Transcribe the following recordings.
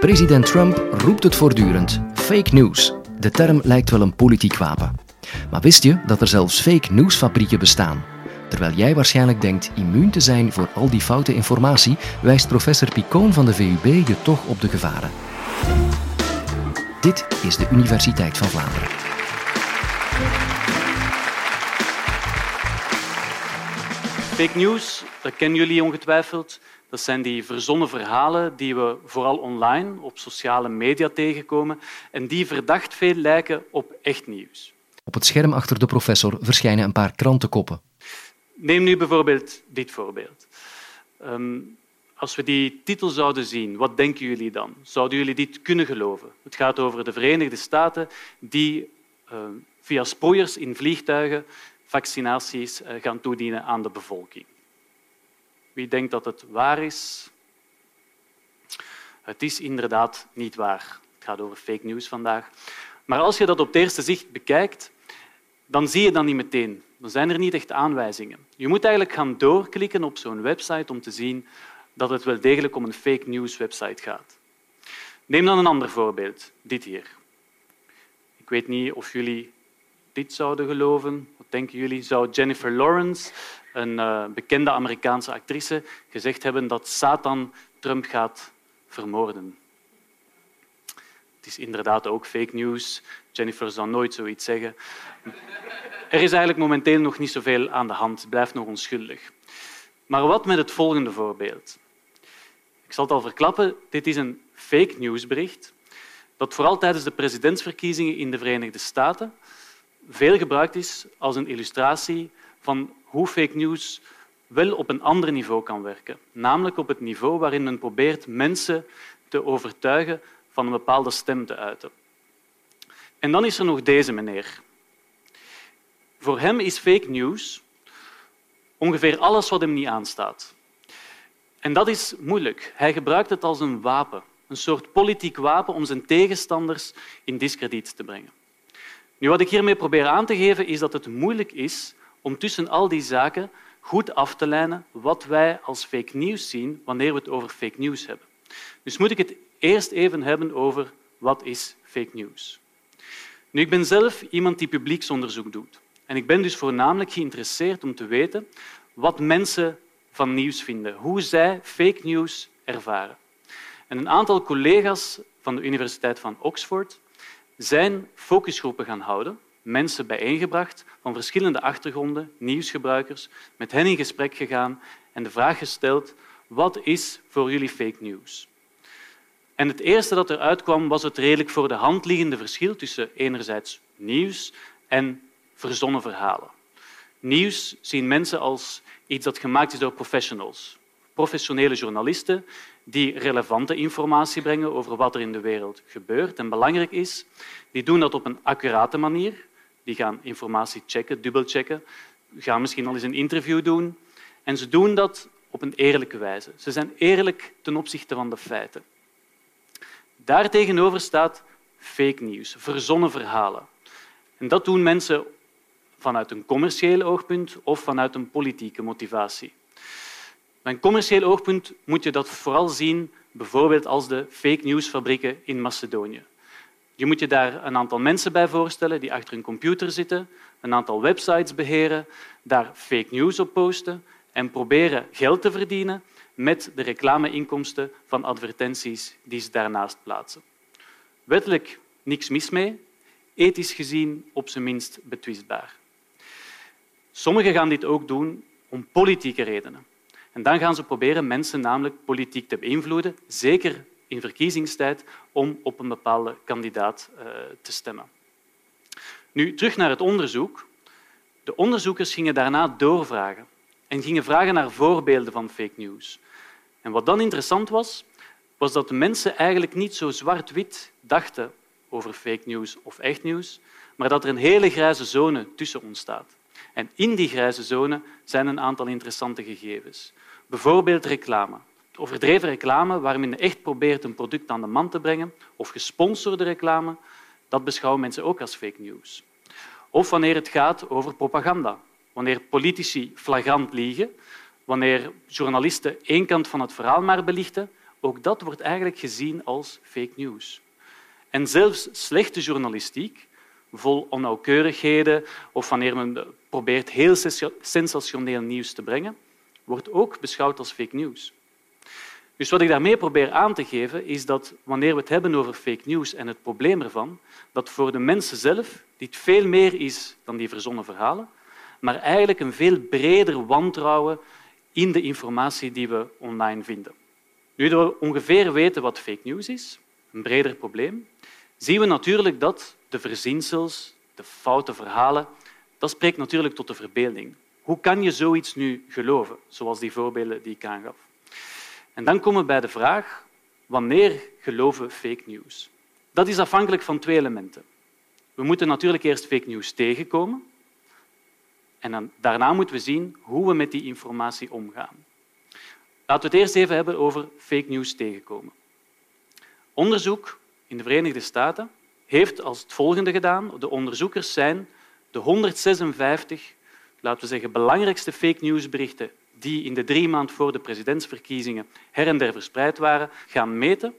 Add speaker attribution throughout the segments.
Speaker 1: President Trump roept het voortdurend. Fake news. De term lijkt wel een politiek wapen. Maar wist je dat er zelfs fake newsfabrieken bestaan? Terwijl jij waarschijnlijk denkt immuun te zijn voor al die foute informatie, wijst professor Picoon van de VUB je toch op de gevaren. Dit is de Universiteit van Vlaanderen.
Speaker 2: Fake news, dat kennen jullie ongetwijfeld. Dat zijn die verzonnen verhalen die we vooral online op sociale media tegenkomen en die verdacht veel lijken op echt nieuws.
Speaker 1: Op het scherm achter de professor verschijnen een paar krantenkoppen.
Speaker 2: Neem nu bijvoorbeeld dit voorbeeld. Ehm, als we die titel zouden zien, wat denken jullie dan? Zouden jullie dit kunnen geloven? Het gaat over de Verenigde Staten die ehm, via sproeiers in vliegtuigen vaccinaties uh, gaan toedienen aan de bevolking. Wie denkt dat het waar is? Het is inderdaad niet waar. Het gaat over fake news vandaag. Maar als je dat op het eerste zicht bekijkt, dan zie je dat niet meteen. Dan zijn er niet echt aanwijzingen. Je moet eigenlijk gaan doorklikken op zo'n website om te zien dat het wel degelijk om een fake news website gaat. Neem dan een ander voorbeeld, dit hier. Ik weet niet of jullie dit zouden geloven. Wat denken jullie? Zou Jennifer Lawrence, een uh, bekende Amerikaanse actrice, gezegd hebben dat Satan Trump gaat vermoorden? Het is inderdaad ook fake news. Jennifer zou nooit zoiets zeggen. Er is eigenlijk momenteel nog niet zoveel aan de hand. Het blijft nog onschuldig. Maar wat met het volgende voorbeeld? Ik zal het al verklappen. Dit is een fake nieuwsbericht dat vooral tijdens de presidentsverkiezingen in de Verenigde Staten veel gebruikt is als een illustratie van hoe fake news wel op een ander niveau kan werken. Namelijk op het niveau waarin men probeert mensen te overtuigen van een bepaalde stem te uiten. En dan is er nog deze meneer. Voor hem is fake news ongeveer alles wat hem niet aanstaat. En dat is moeilijk. Hij gebruikt het als een wapen, een soort politiek wapen om zijn tegenstanders in discrediet te brengen. Nu, wat ik hiermee probeer aan te geven, is dat het moeilijk is om tussen al die zaken goed af te lijnen wat wij als fake news zien wanneer we het over fake news hebben. Dus moet ik het eerst even hebben over wat is fake news. Nu, ik ben zelf iemand die publieksonderzoek doet. En ik ben dus voornamelijk geïnteresseerd om te weten wat mensen van nieuws vinden, hoe zij fake news ervaren. En een aantal collega's van de Universiteit van Oxford zijn focusgroepen gaan houden, mensen bijeengebracht van verschillende achtergronden, nieuwsgebruikers, met hen in gesprek gegaan en de vraag gesteld wat is voor jullie fake news? En het eerste dat eruit kwam was het redelijk voor de hand liggende verschil tussen enerzijds nieuws en verzonnen verhalen. Nieuws zien mensen als iets dat gemaakt is door professionals, professionele journalisten die relevante informatie brengen over wat er in de wereld gebeurt en belangrijk is. Die doen dat op een accurate manier. Die gaan informatie checken, dubbelchecken, gaan misschien al eens een interview doen. En ze doen dat op een eerlijke wijze. Ze zijn eerlijk ten opzichte van de feiten. Daartegenover staat fake news, verzonnen verhalen. En dat doen mensen vanuit een commercieel oogpunt of vanuit een politieke motivatie. Een commercieel oogpunt moet je dat vooral zien bijvoorbeeld als de fake news-fabrieken in Macedonië. Je moet je daar een aantal mensen bij voorstellen die achter een computer zitten, een aantal websites beheren, daar fake news op posten en proberen geld te verdienen met de reclameinkomsten van advertenties die ze daarnaast plaatsen. Wettelijk niks mis mee, ethisch gezien op zijn minst betwistbaar. Sommigen gaan dit ook doen om politieke redenen. En dan gaan ze proberen mensen namelijk politiek te beïnvloeden, zeker in verkiezingstijd, om op een bepaalde kandidaat uh, te stemmen. Nu, terug naar het onderzoek. De onderzoekers gingen daarna doorvragen en gingen vragen naar voorbeelden van fake news. En wat dan interessant was, was dat de mensen eigenlijk niet zo zwart-wit dachten over fake news of echt nieuws, maar dat er een hele grijze zone tussen ontstaat. En in die grijze zone zijn een aantal interessante gegevens. Bijvoorbeeld reclame. Overdreven reclame waar men echt probeert een product aan de man te brengen, of gesponsorde reclame, dat beschouwen mensen ook als fake news. Of wanneer het gaat over propaganda. Wanneer politici flagrant liegen, wanneer journalisten één kant van het verhaal maar belichten, ook dat wordt eigenlijk gezien als fake news. En zelfs slechte journalistiek, vol onnauwkeurigheden of wanneer men probeert heel sensationeel nieuws te brengen, wordt ook beschouwd als fake news. Dus wat ik daarmee probeer aan te geven, is dat wanneer we het hebben over fake news en het probleem ervan, dat voor de mensen zelf dit veel meer is dan die verzonnen verhalen, maar eigenlijk een veel breder wantrouwen in de informatie die we online vinden. Nu we ongeveer weten wat fake news is, een breder probleem, zien we natuurlijk dat de verzinsels, de foute verhalen, dat spreekt natuurlijk tot de verbeelding. Hoe kan je zoiets nu geloven, zoals die voorbeelden die ik aangaf? En dan komen we bij de vraag, wanneer geloven fake news? Dat is afhankelijk van twee elementen. We moeten natuurlijk eerst fake news tegenkomen en dan, daarna moeten we zien hoe we met die informatie omgaan. Laten we het eerst even hebben over fake news tegenkomen. Onderzoek in de Verenigde Staten heeft als het volgende gedaan. De onderzoekers zijn de 156 laten we zeggen, belangrijkste fake newsberichten die in de drie maanden voor de presidentsverkiezingen her en der verspreid waren, gaan meten.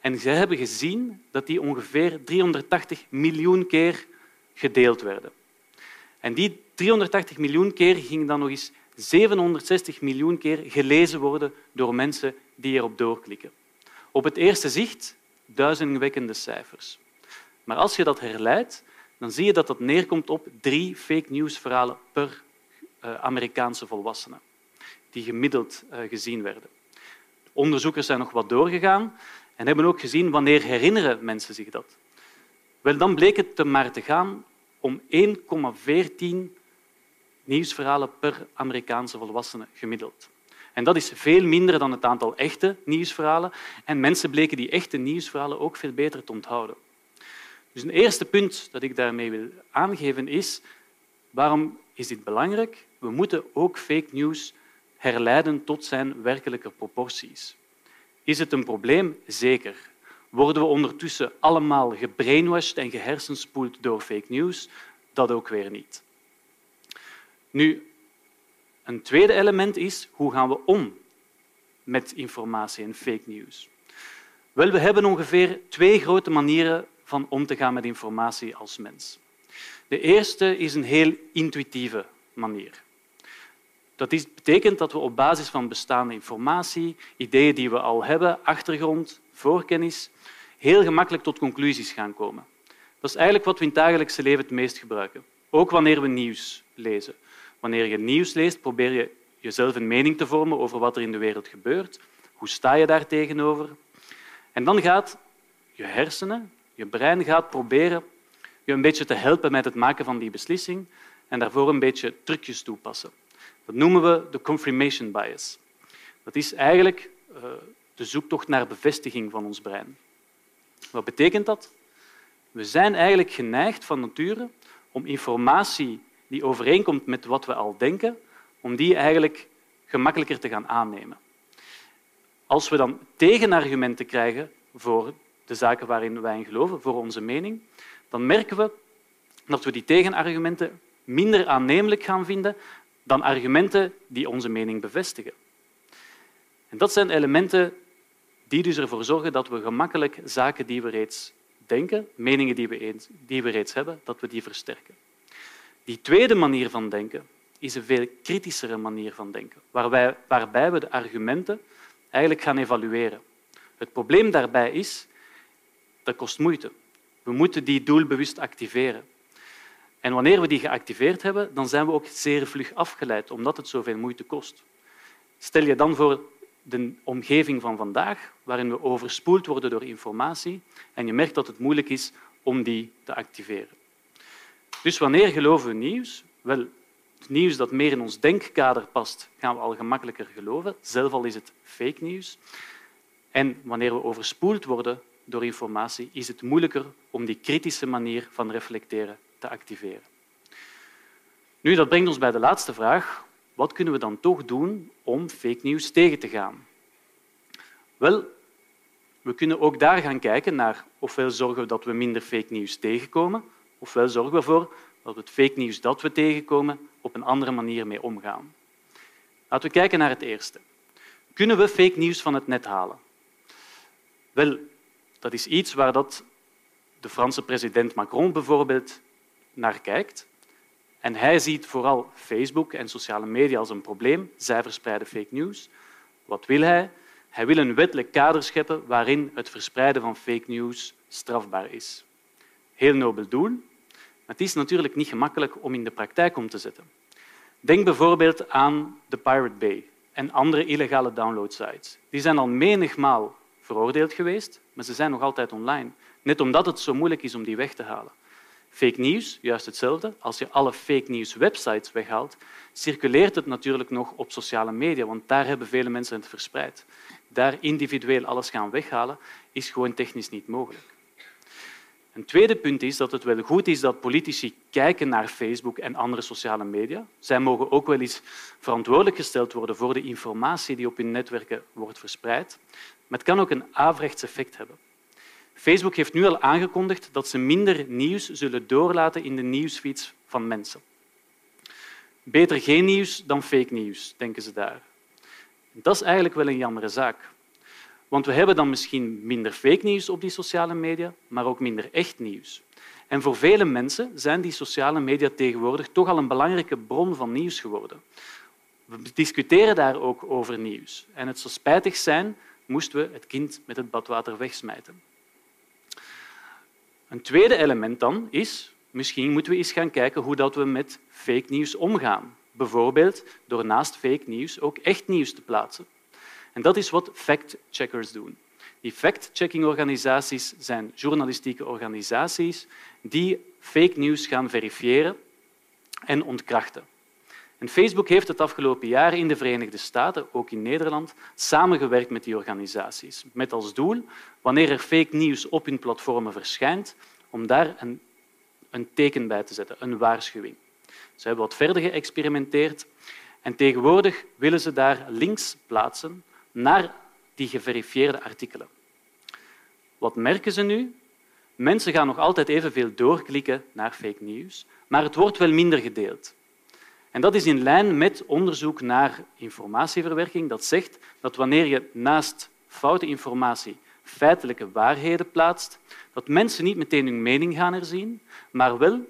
Speaker 2: En ze hebben gezien dat die ongeveer 380 miljoen keer gedeeld werden. En die 380 miljoen keer gingen dan nog eens 760 miljoen keer gelezen worden door mensen die erop doorklikken. Op het eerste zicht duizendwekkende cijfers. Maar als je dat herleidt, dan zie je dat dat neerkomt op drie fake news verhalen per uh, Amerikaanse volwassene, die gemiddeld uh, gezien werden. Onderzoekers zijn nog wat doorgegaan en hebben ook gezien wanneer herinneren mensen zich dat. Wel, dan bleek het te maar te gaan om 1,14 nieuwsverhalen per Amerikaanse volwassene gemiddeld. En dat is veel minder dan het aantal echte nieuwsverhalen. En mensen bleken die echte nieuwsverhalen ook veel beter te onthouden. Dus een eerste punt dat ik daarmee wil aangeven is waarom is dit belangrijk? We moeten ook fake news herleiden tot zijn werkelijke proporties. Is het een probleem? Zeker. Worden we ondertussen allemaal gebrainwashed en gehersenspoeld door fake news? Dat ook weer niet. Nu, een tweede element is hoe gaan we om met informatie en fake news. Wel, we hebben ongeveer twee grote manieren van om te gaan met informatie als mens. De eerste is een heel intuïtieve manier. Dat betekent dat we op basis van bestaande informatie, ideeën die we al hebben, achtergrond, voorkennis, heel gemakkelijk tot conclusies gaan komen. Dat is eigenlijk wat we in het dagelijkse leven het meest gebruiken. Ook wanneer we nieuws lezen. Wanneer je nieuws leest, probeer je jezelf een mening te vormen over wat er in de wereld gebeurt. Hoe sta je daar tegenover? En dan gaat je hersenen, je brein gaat proberen je een beetje te helpen met het maken van die beslissing en daarvoor een beetje trucjes toepassen. Dat noemen we de confirmation bias. Dat is eigenlijk eh, de zoektocht naar bevestiging van ons brein. Wat betekent dat? We zijn eigenlijk geneigd van nature om informatie die overeenkomt met wat we al denken, om die eigenlijk gemakkelijker te gaan aannemen. Als we dan tegenargumenten krijgen voor de zaken waarin wij in geloven, voor onze mening, dan merken we dat we die tegenargumenten minder aannemelijk gaan vinden dan argumenten die onze mening bevestigen. En dat zijn elementen die dus ervoor zorgen dat we gemakkelijk zaken die we reeds denken, meningen die we, die we reeds hebben, dat we die versterken. Die tweede manier van denken is een veel kritischere manier van denken, waarbij, waarbij we de argumenten eigenlijk gaan evalueren. Het probleem daarbij is, dat kost moeite. We moeten die doelbewust activeren. En wanneer we die geactiveerd hebben, dan zijn we ook zeer vlug afgeleid, omdat het zoveel moeite kost. Stel je dan voor de omgeving van vandaag, waarin we overspoeld worden door informatie en je merkt dat het moeilijk is om die te activeren. Dus wanneer geloven we nieuws? Wel, het nieuws dat meer in ons denkkader past, gaan we al gemakkelijker geloven, zelf al is het fake nieuws. En wanneer we overspoeld worden door informatie, is het moeilijker om die kritische manier van reflecteren te activeren. Nu, dat brengt ons bij de laatste vraag. Wat kunnen we dan toch doen om fake news tegen te gaan? Wel, we kunnen ook daar gaan kijken naar ofwel zorgen we dat we minder fake news tegenkomen, ofwel zorgen we ervoor dat we het fake news dat we tegenkomen op een andere manier mee omgaan. Laten we kijken naar het eerste. Kunnen we fake news van het net halen? Wel, dat is iets waar dat de Franse president Macron bijvoorbeeld naar kijkt. En hij ziet vooral Facebook en sociale media als een probleem. Zij verspreiden fake news. Wat wil hij? Hij wil een wettelijk kader scheppen waarin het verspreiden van fake news strafbaar is. Heel nobel doel, maar het is natuurlijk niet gemakkelijk om in de praktijk om te zetten. Denk bijvoorbeeld aan de Pirate Bay en andere illegale downloadsites. Die zijn al menigmaal veroordeeld geweest, maar ze zijn nog altijd online. Net omdat het zo moeilijk is om die weg te halen. Fake news, juist hetzelfde. Als je alle fake news websites weghaalt, circuleert het natuurlijk nog op sociale media, want daar hebben vele mensen het verspreid. Daar individueel alles gaan weghalen, is gewoon technisch niet mogelijk. Een tweede punt is dat het wel goed is dat politici kijken naar Facebook en andere sociale media. Zij mogen ook wel eens verantwoordelijk gesteld worden voor de informatie die op hun netwerken wordt verspreid. Maar het kan ook een averechts effect hebben. Facebook heeft nu al aangekondigd dat ze minder nieuws zullen doorlaten in de nieuwsfeeds van mensen. Beter geen nieuws dan fake nieuws, denken ze daar. Dat is eigenlijk wel een jammere zaak. Want we hebben dan misschien minder fake nieuws op die sociale media, maar ook minder echt nieuws. En voor vele mensen zijn die sociale media tegenwoordig toch al een belangrijke bron van nieuws geworden. We discussiëren daar ook over nieuws. En het zou spijtig zijn moesten we het kind met het badwater wegsmijten. Een tweede element dan is, misschien moeten we eens gaan kijken hoe dat we met fake nieuws omgaan. Bijvoorbeeld door naast fake nieuws ook echt nieuws te plaatsen. En dat is wat fact-checkers doen. Die fact-checking-organisaties zijn journalistieke organisaties die fake nieuws gaan verifiëren en ontkrachten. En Facebook heeft het afgelopen jaar in de Verenigde Staten, ook in Nederland, samengewerkt met die organisaties. Met als doel, wanneer er fake nieuws op hun platformen verschijnt, om daar een, een teken bij te zetten, een waarschuwing. Ze hebben wat verder geëxperimenteerd en tegenwoordig willen ze daar links plaatsen naar die geverifieerde artikelen. Wat merken ze nu? Mensen gaan nog altijd evenveel doorklikken naar fake news, maar het wordt wel minder gedeeld. En dat is in lijn met onderzoek naar informatieverwerking dat zegt dat wanneer je naast foute informatie feitelijke waarheden plaatst, dat mensen niet meteen hun mening gaan herzien, maar wel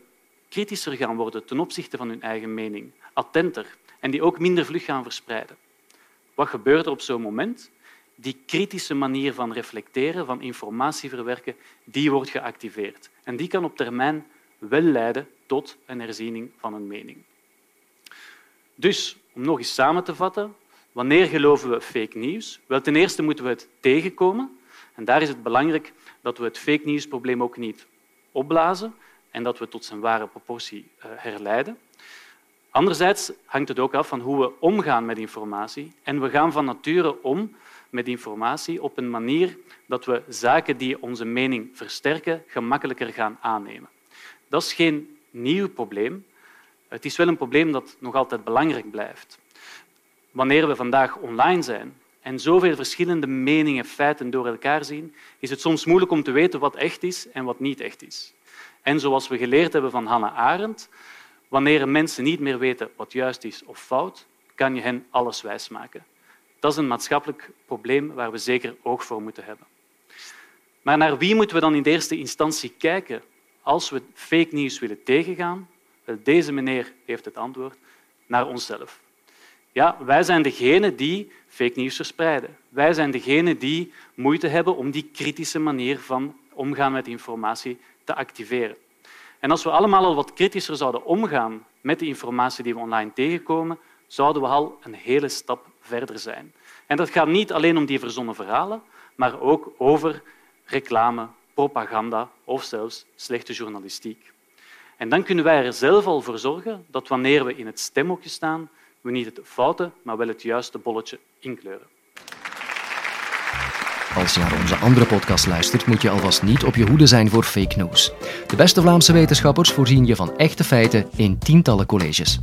Speaker 2: kritischer gaan worden ten opzichte van hun eigen mening, attenter en die ook minder vlug gaan verspreiden. Wat gebeurt er op zo'n moment? Die kritische manier van reflecteren, van informatie verwerken, die wordt geactiveerd. En die kan op termijn wel leiden tot een herziening van een mening. Dus, om nog eens samen te vatten, wanneer geloven we fake nieuws? Wel, ten eerste moeten we het tegenkomen. En daar is het belangrijk dat we het fake nieuws-probleem ook niet opblazen en dat we tot zijn ware proportie eh, herleiden. Anderzijds hangt het ook af van hoe we omgaan met informatie. En we gaan van nature om met informatie op een manier dat we zaken die onze mening versterken gemakkelijker gaan aannemen. Dat is geen nieuw probleem. Het is wel een probleem dat nog altijd belangrijk blijft. Wanneer we vandaag online zijn en zoveel verschillende meningen, feiten door elkaar zien, is het soms moeilijk om te weten wat echt is en wat niet echt is. En zoals we geleerd hebben van Hannah Arendt, wanneer mensen niet meer weten wat juist is of fout, kan je hen alles wijsmaken. Dat is een maatschappelijk probleem waar we zeker oog voor moeten hebben. Maar naar wie moeten we dan in de eerste instantie kijken als we fake nieuws willen tegengaan? Deze meneer heeft het antwoord. Naar onszelf. Ja, wij zijn degene die fake nieuws verspreiden. Wij zijn degene die moeite hebben om die kritische manier van omgaan met informatie te activeren. En als we allemaal al wat kritischer zouden omgaan met de informatie die we online tegenkomen, zouden we al een hele stap verder zijn. En dat gaat niet alleen om die verzonnen verhalen, maar ook over reclame, propaganda of zelfs slechte journalistiek. En dan kunnen wij er zelf al voor zorgen dat wanneer we in het stemhokje staan, we niet het foute, maar wel het juiste bolletje inkleuren.
Speaker 1: Als je naar onze andere podcast luistert, moet je alvast niet op je hoede zijn voor fake news. De beste Vlaamse wetenschappers voorzien je van echte feiten in tientallen colleges.